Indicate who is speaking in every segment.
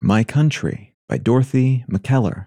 Speaker 1: My Country by Dorothy Mackellar.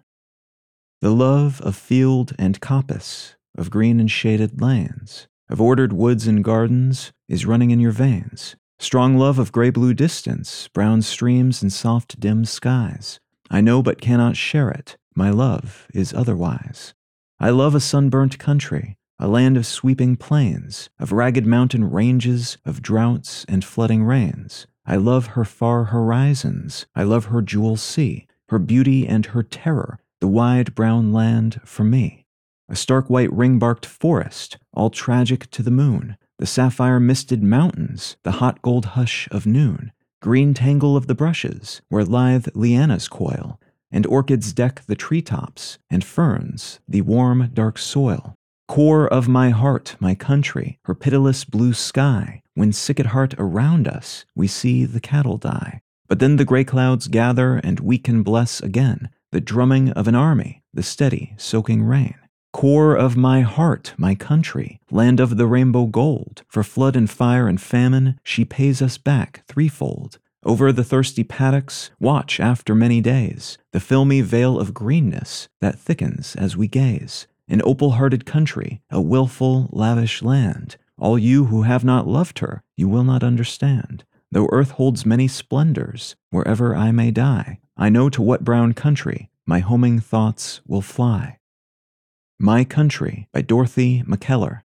Speaker 1: The love of field and coppice, of green and shaded lanes, of ordered woods and gardens, is running in your veins. Strong love of gray blue distance, brown streams and soft dim skies. I know but cannot share it. My love is otherwise. I love a sunburnt country, a land of sweeping plains, of ragged mountain ranges, of droughts and flooding rains. I love her far horizons. I love her jewel sea, her beauty and her terror, the wide brown land for me. A stark white ring barked forest, all tragic to the moon, the sapphire misted mountains, the hot gold hush of noon, green tangle of the brushes, where lithe lianas coil, and orchids deck the tree tops, and ferns the warm, dark soil. Core of my heart, my country, her pitiless blue sky, when sick at heart around us we see the cattle die. But then the gray clouds gather, and we can bless again the drumming of an army, the steady, soaking rain. Core of my heart, my country, land of the rainbow gold, for flood and fire and famine, she pays us back threefold. Over the thirsty paddocks, watch after many days, the filmy veil of greenness that thickens as we gaze. An opal hearted country, a wilful, lavish land, all you who have not loved her, you will not understand. Though earth holds many splendors, wherever I may die, I know to what brown country my homing thoughts will fly. My Country by Dorothy Mackellar.